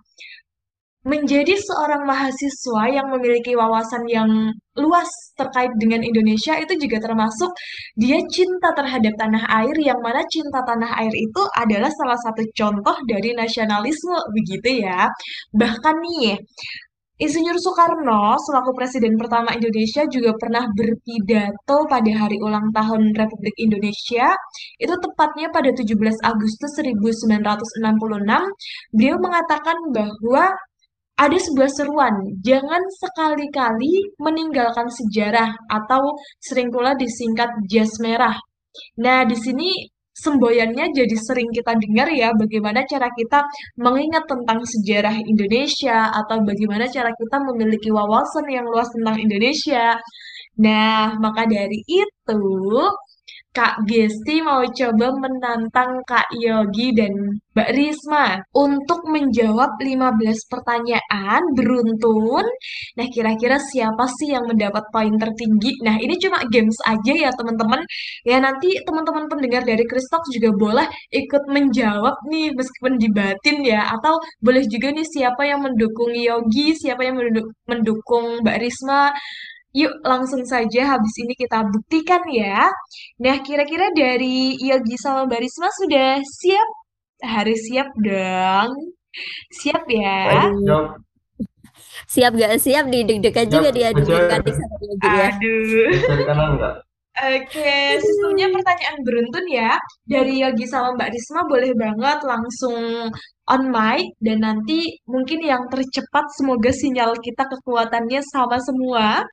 menjadi seorang mahasiswa yang memiliki wawasan yang luas terkait dengan Indonesia itu juga termasuk dia cinta terhadap tanah air yang mana cinta tanah air itu adalah salah satu contoh dari nasionalisme begitu ya. Bahkan nih Insinyur Soekarno selaku presiden pertama Indonesia juga pernah berpidato pada hari ulang tahun Republik Indonesia itu tepatnya pada 17 Agustus 1966 beliau mengatakan bahwa ada sebuah seruan, jangan sekali-kali meninggalkan sejarah atau sering pula disingkat jas merah. Nah, di sini semboyannya jadi sering kita dengar ya, bagaimana cara kita mengingat tentang sejarah Indonesia atau bagaimana cara kita memiliki wawasan yang luas tentang Indonesia. Nah, maka dari itu, Kak Gesti mau coba menantang Kak Yogi dan Mbak Risma untuk menjawab 15 pertanyaan beruntun. Nah, kira-kira siapa sih yang mendapat poin tertinggi? Nah, ini cuma games aja ya, teman-teman. Ya, nanti teman-teman pendengar dari Kristok juga boleh ikut menjawab nih, meskipun dibatin ya. Atau boleh juga nih siapa yang mendukung Yogi, siapa yang mendukung Mbak Risma. Yuk, langsung saja habis ini kita buktikan ya. Nah, kira-kira dari Yogi sama Barisma sudah siap? Harus siap dong. Siap ya? Siap. Siap gak siap nih, deg-degan juga dia deg-degan sama Yogi ya. Aduh. Oke, sistemnya pertanyaan beruntun ya. Dari Yogi sama Mbak Risma boleh banget langsung on mic dan nanti mungkin yang tercepat semoga sinyal kita kekuatannya sama semua.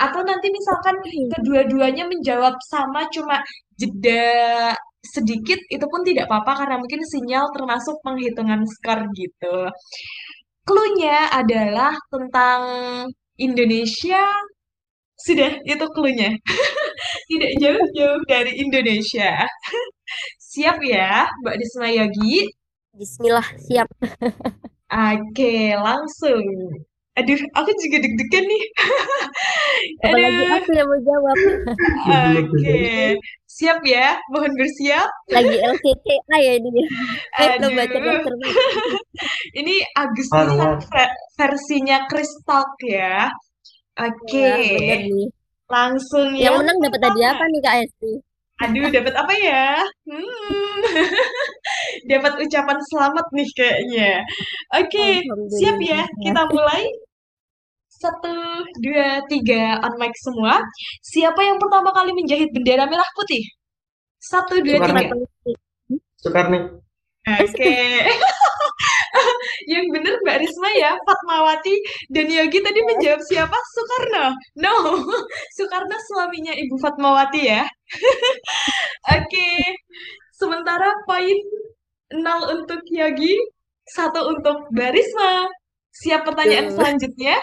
Atau nanti misalkan kedua-duanya menjawab sama cuma jeda sedikit itu pun tidak apa-apa karena mungkin sinyal termasuk penghitungan skor gitu. Cluenya adalah tentang Indonesia. Sudah, itu cluenya. tidak jauh-jauh dari Indonesia. siap ya, Mbak Disma Yogi? Bismillah, siap. Oke, langsung. Aduh, aku juga deg-degan nih. Apalagi aku yang mau jawab. Oke, siap ya? Mohon bersiap. Lagi LCTA ya ini. Aduh. baca ini Agustusan versinya Kristal ya. Oke. Ya, Langsung yang, yang menang dapat hadiah apa nih Kak Esti? Aduh, dapat apa ya? Hmm. dapat ucapan selamat nih kayaknya. Oke, okay, siap ya? Kita mulai. Satu, dua, tiga, on mic semua. Siapa yang pertama kali menjahit bendera merah putih? Satu, dua, Soekarno. tiga. Soekarno. Oke. Okay. yang benar Mbak Risma ya, Fatmawati dan Yogi tadi menjawab siapa? Soekarno. No, Soekarno suaminya Ibu Fatmawati ya. Oke, okay. sementara poin nol untuk Yogi, satu untuk Mbak Risma. Siap pertanyaan selanjutnya?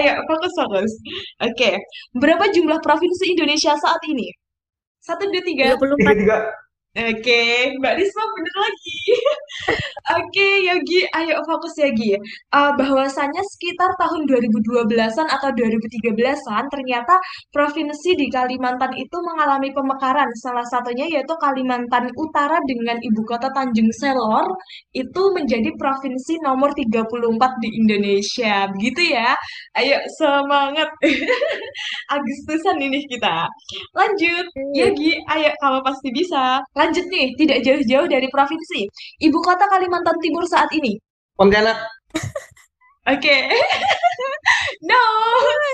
Ayo, fokus, fokus. Oke, okay. berapa jumlah provinsi Indonesia saat ini? Satu, dua, tiga. 34. Oke, Mbak Risma bener lagi. Oke, Yogi, ayo fokus Yogi. Uh, bahwasannya sekitar tahun 2012-an atau 2013-an ternyata provinsi di Kalimantan itu mengalami pemekaran. Salah satunya yaitu Kalimantan Utara dengan ibu kota Tanjung Selor itu menjadi provinsi nomor 34 di Indonesia. Begitu ya. Ayo semangat. Agustusan ini kita. Lanjut, Yogi, ayo kamu pasti bisa. Lanjut nih, tidak jauh-jauh dari provinsi. Ibu kota Kalimantan Timur saat ini. Pontianak. Oke. Okay. no,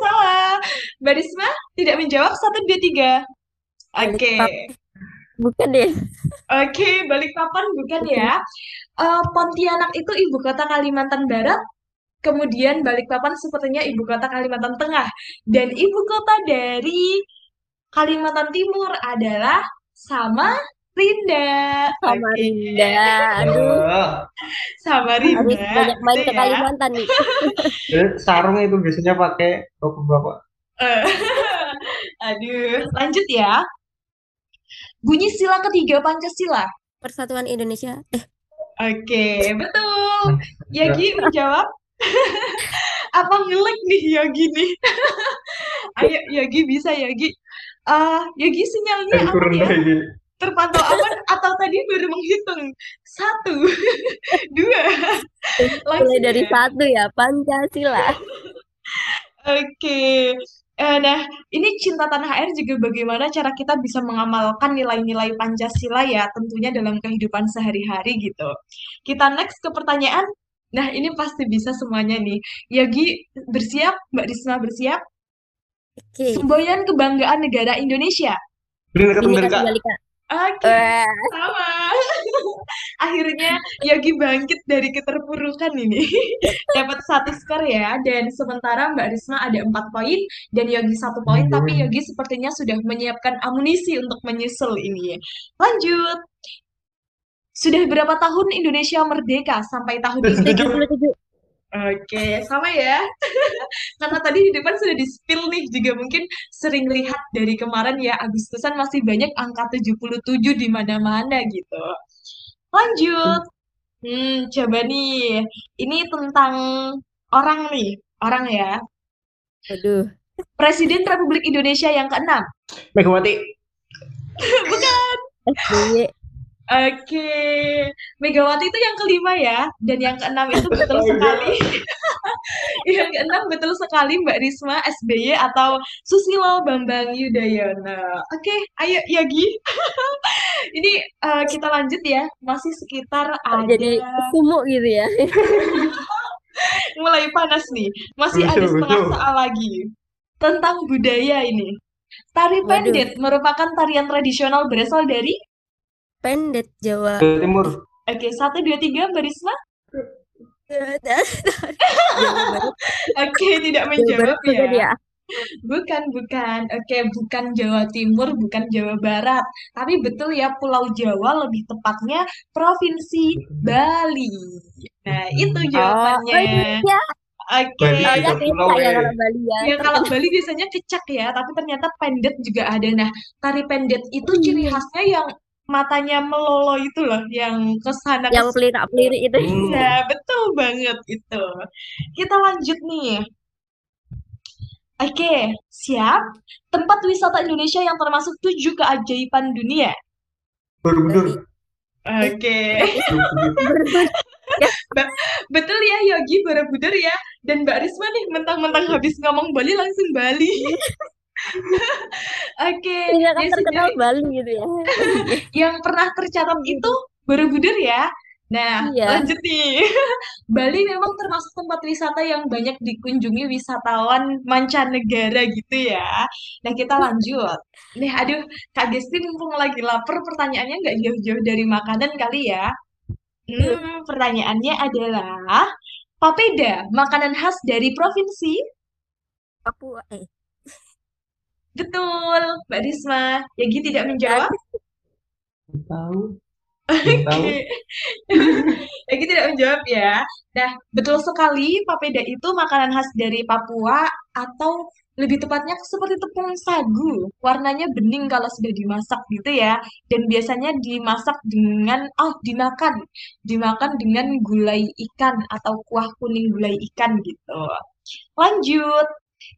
salah. Mbak Risma tidak menjawab. Satu, dua, tiga. Oke. Okay. Bukan deh. Oke, okay, Balikpapan bukan ya. Uh, Pontianak itu ibu kota Kalimantan Barat. Kemudian Balikpapan sepertinya ibu kota Kalimantan Tengah. Dan ibu kota dari Kalimantan Timur adalah sama Rinda. sama Oke, Rinda. Aduh, Oh, sama harus Rinda banyak main ke ya. Kalimantan nih. jadi sarung itu biasanya pakai bapak-bapak. Eh, Aduh, lanjut ya. Bunyi sila ketiga Pancasila. Persatuan Indonesia. Eh, Oke, betul. Ya, Yagi menjawab. Apa ngelek nih Yagi nih? Ayo Yagi bisa Yagi. Ah, Yagi sinyalnya turun ya? lagi. Terpantau aman atau tadi baru menghitung? Satu, dua, mulai dari ya. satu ya, Pancasila. Oke. Eh, nah, ini Cinta Tanah Air juga bagaimana cara kita bisa mengamalkan nilai-nilai Pancasila ya, tentunya dalam kehidupan sehari-hari gitu. Kita next ke pertanyaan. Nah, ini pasti bisa semuanya nih. Yagi bersiap, Mbak Risma bersiap. Oke, Semboyan kebanggaan negara Indonesia. Bhinneka Tunggal Ika. Oke, Wah, sama. Akhirnya Yogi bangkit dari keterpurukan ini. Dapat satu skor ya. Dan sementara Mbak Risma ada empat poin dan Yogi satu poin. Tapi Yogi sepertinya sudah menyiapkan amunisi untuk menyusul ini. Lanjut. Sudah berapa tahun Indonesia merdeka sampai tahun ini? Tujuh. 77. Oke, sama ya. Karena tadi di depan sudah di-spill nih, juga mungkin sering lihat dari kemarin ya, Agustusan masih banyak angka 77 di mana-mana gitu. Lanjut. Hmm, coba nih. Ini tentang orang nih, orang ya. Aduh, Presiden Republik Indonesia yang keenam. Megawati. SBY. Oke, Megawati itu yang kelima ya, dan yang keenam itu betul sekali. yang keenam betul sekali Mbak Risma SBY atau Susilo Bambang Yudhoyono. Oke, ayo Yagi. Ini eh, kita lanjut ya, masih sekitar Kok ada jadi sumuk gitu ya. mulai panas nih, masih ada Betul, setengah betul. soal lagi tentang budaya ini. Tari Waduh. pendet merupakan tarian tradisional berasal dari Pendet Jawa. Timur. Oke, satu, dua, tiga, Mbak Risma. Jawa Barat. Oke, tidak Jawa menjawab ya. ya. Bukan, bukan. Oke, bukan Jawa Timur, bukan Jawa Barat. Tapi betul ya, Pulau Jawa lebih tepatnya Provinsi Bali. Nah, itu Oh, jawabannya. oh. Oke. Bali. Oh, ya pulau, kalau Bali ya. Ya kalau Bali biasanya kecak ya, tapi ternyata pendet juga ada. Nah, tari pendet itu ciri Iya. khasnya yang matanya melolo itu loh, yang ke sana Yang ke sini. pelirak-pelirik itu. Nah, betul banget itu. Kita lanjut nih. Oke, siap. Tempat wisata Indonesia yang termasuk tujuh keajaiban dunia. Borobudur. Oke, Borobudur. betul ya Yogi Borobudur ya. Dan Mbak Risma nih mentang-mentang habis ngomong Bali langsung Bali. Oke, Ini kan ya terkenal. Bali gitu ya. Yang pernah tercatat itu Borobudur ya. Nah, Iya. lanjut nih. Bali memang termasuk tempat wisata yang banyak dikunjungi wisatawan mancanegara gitu ya. Nah, kita lanjut. Nih, aduh, Kak Gesti mumpung lagi lapar, pertanyaannya nggak jauh-jauh dari makanan kali ya. Hmm, pertanyaannya adalah, papeda, makanan khas dari provinsi? Papua. Eh, Betul, Mbak Risma. Yagi tidak menjawab? Tahu. Oke. Lagi tidak menjawab ya. Nah, betul sekali papeda itu makanan khas dari Papua atau lebih tepatnya seperti tepung sagu. Warnanya bening kalau sudah dimasak gitu ya. Dan biasanya dimasak dengan, oh dimakan. Dimakan dengan gulai ikan atau kuah kuning gulai ikan gitu. Lanjut.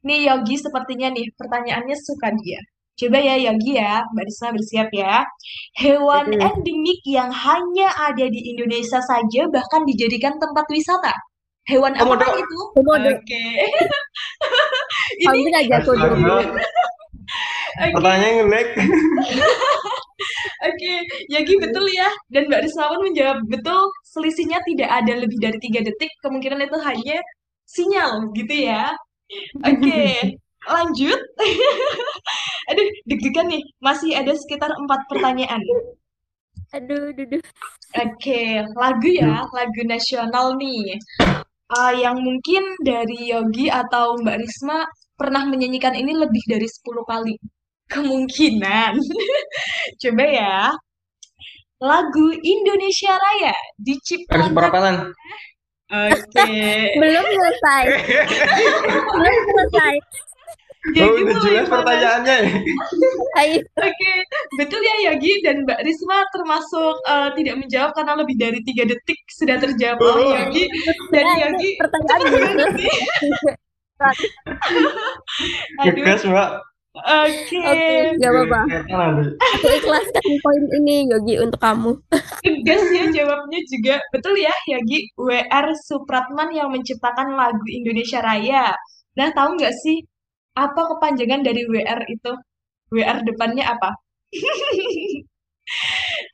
Nih Yogi sepertinya nih pertanyaannya suka dia. Coba ya Yogi ya, Mbak Risma bersiap ya. Hewan endemik yang hanya ada di Indonesia saja bahkan dijadikan tempat wisata. Hewan apa Komodo. itu? Komodo. Oke. Ini aja komodo. Oke, Pertanyaan ngelek. oke. Yogi betul ya. Dan Mbak Risma pun menjawab betul. Selisihnya tidak ada lebih dari tiga detik. Kemungkinan itu hanya sinyal gitu ya. Oke, lanjut. Aduh, deg-degan nih. Masih ada sekitar empat pertanyaan. Aduh, duduh. Oke, lagu ya, lagu nasional nih. Ah, yang mungkin dari Yogi atau Mbak Risma pernah menyanyikan ini lebih dari 10 kali. Kemungkinan. Coba ya. lagu Indonesia Raya diciptakan perapatan. Oke. Belum selesai. Belum selesai. Yogi Oh, udah jelas panas. pertanyaannya. Ayo. Oke, betul ya Yogi dan Mbak Risma termasuk eh, tidak menjawab karena lebih dari tiga detik sudah terjawab oleh Oh. Yogi dan Yogi pertanyaan. Aduh, Gegas, Mbak. Oke. Oke, gak apa-apa. Aku ikhlaskan poin ini Yogi untuk kamu. Tegas ya jawabnya juga. Betul ya Yogi, WR Supratman yang menciptakan lagu Indonesia Raya. Nah, tahu nggak sih apa kepanjangan dari WR itu? WR depannya apa?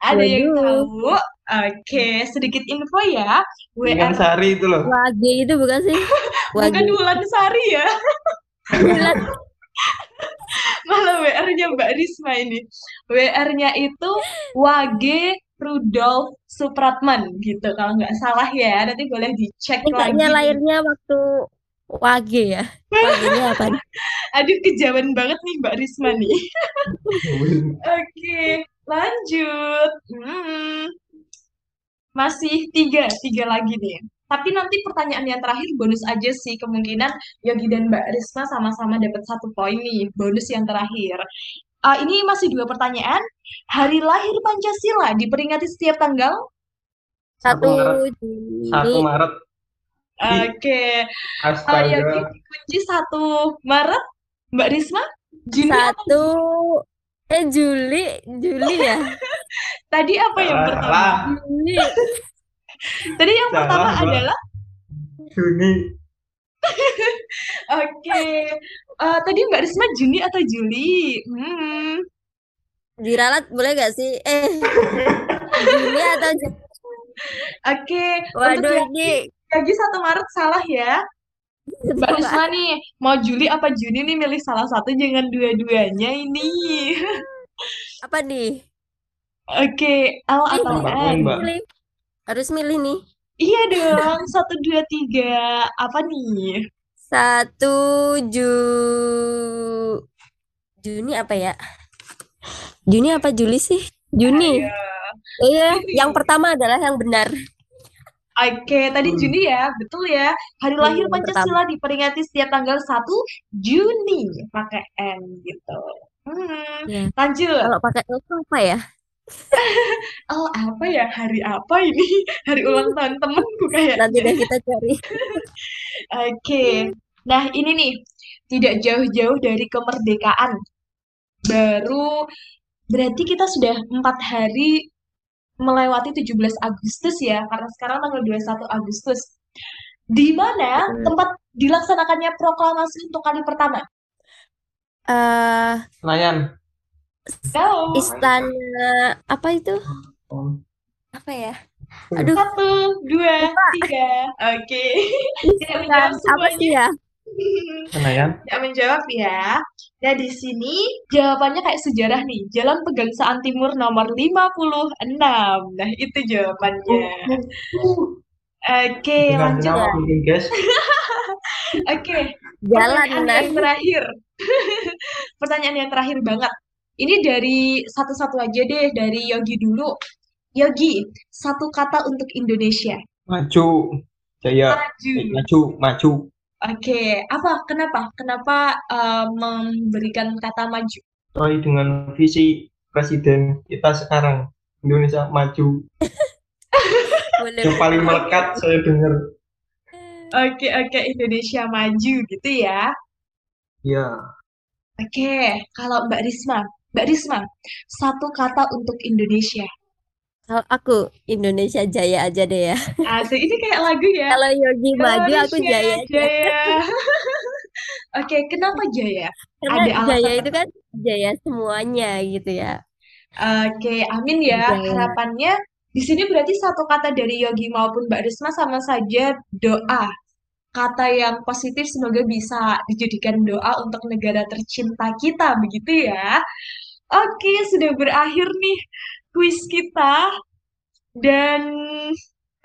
Ada yang tahu? Oke, sedikit info ya. WR sari itu loh. Wage itu bukan sih? Wage. bukan Wulan Sari ya, Bulan. malah WR-nya Mbak Risma ini. WR-nya itu Wage Rudolf Supratman gitu, kalau nggak salah ya. Nanti boleh dicek Ini lagi. lahirnya waktu Wage ya. Wagenya apa nih? Aduh, kejauhan banget nih Mbak Risma nih. Oke, lanjut. Hmm, masih tiga, tiga lagi nih. Tapi nanti pertanyaan yang terakhir bonus aja sih. Kemungkinan Yogi dan Mbak Risma sama-sama dapat satu poin nih. Bonus yang terakhir. Ah, ini masih dua pertanyaan. Hari lahir Pancasila diperingati setiap tanggal? Satu. Juni. Satu Maret. Oke. Ah, Astaga. Yogi kunci satu Maret. Mbak Risma? Juni? Satu eh Juli, Juli ya. Tadi apa yang pertama? Juli. Tadi yang Salah, pertama Mbak. adalah Juni. Oke, Eh, tadi Mbak Risma Juni atau Juli? Hmm, Diralat boleh gak sih? Eh, Juli atau Juli? oke. Untuk Waduh Yogi, ini Yogi satu Maret salah ya. Mbak Risma nih, mau Juli apa Juni nih milih salah satu, jangan dua-duanya ini. apa nih? Oke, L Eh, atau N? Mbak. Harus milih nih. Iya dong, satu, dua, tiga. Apa nih? Satu Ju Juni apa ya? Juni apa Juli sih? Juni. Ayo. Iya, yang pertama adalah yang benar. Oke, tadi Hmm. Juni ya, betul ya. Hari Iya, lahir Pancasila diperingati setiap tanggal 1 Juni, pakai N gitu. Hmm, Iya. lanjut. Kalau pakai L itu apa ya? Oh, apa ya? Hari apa ini? Hari ulang tahun temenku Nanti kayaknya. deh kita cari. Oke. Nah, ini nih, tidak jauh-jauh dari kemerdekaan. Baru, berarti kita sudah empat hari melewati 17 Agustus ya, karena sekarang tanggal 21 Agustus. Di mana Hmm. tempat dilaksanakannya proklamasi untuk kali pertama? Eh, Senayan. Go! istana apa itu? Apa ya? Aduh, Satu, dua, tiga. Oke. Tidak menjawab istana apa sih ya? Senayan. Tidak menjawab ya. Nah, di sini jawabannya kayak sejarah nih. Jalan Pegangsaan Timur nomor 56. Nah, itu jawabannya. Oke, Dengan lanjut. Oke, Jalan pertanyaan nah. yang terakhir. Pertanyaan yang terakhir banget. Ini dari satu-satu aja deh, dari Yogi dulu. Yogi, satu kata untuk Indonesia. Maju. Jaya. Maju. Eh, maju. Maju. Oke, apa? Kenapa? Kenapa eh, memberikan kata maju? Sesuai dengan visi presiden kita sekarang. Indonesia maju. Boleh. Yang paling melekat saya dengar. Oke, oke, Indonesia maju gitu ya. Ya. Oke, kalau Mbak Risma, Mbak Risma, satu kata untuk Indonesia. Kalau aku Indonesia Jaya aja deh ya. Asik, ini kayak lagu ya. Kalau Yogi maju aku Indonesia Jaya aja. Jaya. Oke, kenapa Jaya? Karena Ada alasan Jaya itu kan Jaya semuanya gitu ya. Oke, amin ya. Jaya. Harapannya di sini berarti satu kata dari Yogi maupun Mbak Risma sama saja doa. Kata yang positif semoga bisa dijadikan doa untuk negara tercinta kita, begitu ya. Oke, sudah berakhir nih kuis kita. Dan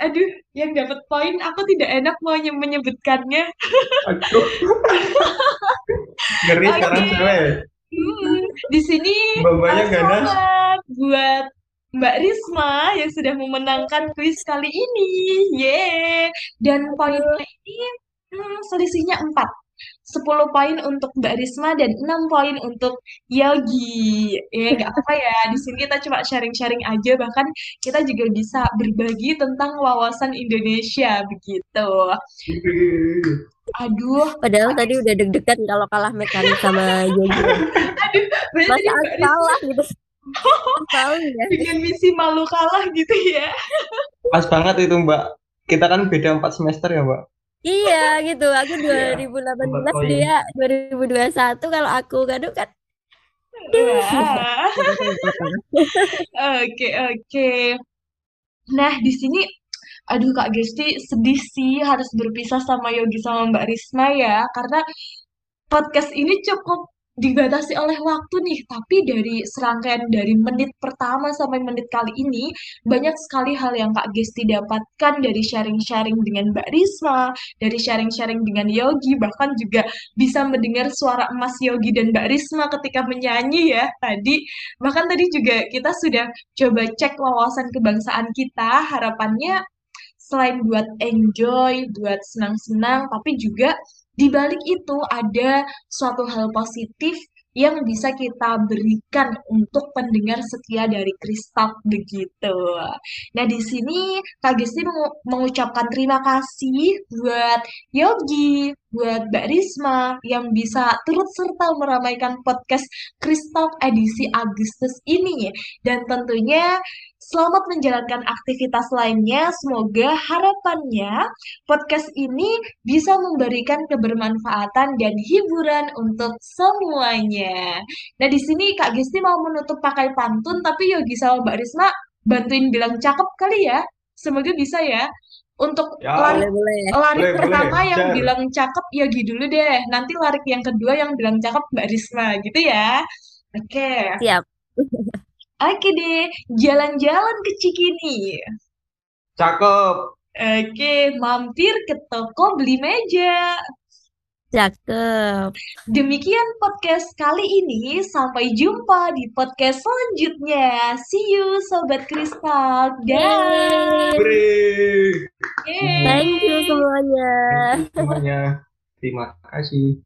aduh, yang dapat poin aku tidak enak mau nye- menyebutkannya. Aduh. Ngeri sekarang Oke. cewek. Hmm, di sini Mbak-mbaknya buat Mbak Risma yang sudah memenangkan kuis kali ini. Yeay. Dan poinnya ini hmm, selisihnya 4. 10 poin untuk Mbak Risma dan 6 poin untuk Yogi. Ya, nggak apa-apa ya. Di sini kita cuma sharing-sharing aja. Bahkan kita juga bisa berbagi tentang wawasan Indonesia begitu. Aduh, Padahal tadi udah deg-degan kalau kalah mekanik sama Yogi. aduh, berarti Masa kalah gitu. Tahu ya. dengan misi malu kalah gitu ya. Pas banget itu Mbak. Kita kan beda 4 semester ya Mbak. Iya gitu. Aku Iya, 2018 empat poin. dia 2021 kalau aku kadang kan. Oke, oke. Nah, di sini, aduh Kak Gesti sedih sih harus berpisah sama Yogi sama Mbak Risma ya, karena podcast ini cukup dibatasi oleh waktu nih, tapi dari serangkaian dari menit pertama sampai menit kali ini, banyak sekali hal yang Kak Gesti dapatkan dari sharing-sharing dengan Mbak Risma, dari sharing-sharing dengan Yogi, bahkan juga bisa mendengar suara emas Yogi dan Mbak Risma ketika menyanyi ya tadi. Bahkan tadi juga kita sudah coba cek wawasan kebangsaan kita, harapannya selain buat enjoy, buat senang-senang, tapi juga di balik itu ada suatu hal positif yang bisa kita berikan untuk pendengar setia dari Kristal begitu. Nah, di sini Kak Gesti mengu- mengucapkan terima kasih buat Yogi, buat Mbak Risma yang bisa turut serta meramaikan podcast Kristal edisi Agustus ini. Dan tentunya Selamat menjalankan aktivitas lainnya. Semoga harapannya podcast ini bisa memberikan kebermanfaatan dan hiburan untuk semuanya. Nah, di sini Kak Gisti mau menutup pakai pantun, tapi Yogi sama Mbak Risma bantuin bilang cakep kali ya. Semoga bisa ya. Untuk Ya, larik, Boleh-boleh. larik boleh, boleh. pertama yang Share. bilang cakep Yogi dulu deh. Nanti larik yang kedua yang bilang cakep Mbak Risma gitu ya. Oke. Siap. Oke deh, jalan-jalan ke Cikini. Cakep. Oke, mampir ke toko beli meja. Cakep. Demikian podcast kali ini. Sampai jumpa di podcast selanjutnya. See you, Sobat Kristal. Dah. Yeay. Thank you semuanya. Thank you semuanya. Terima kasih.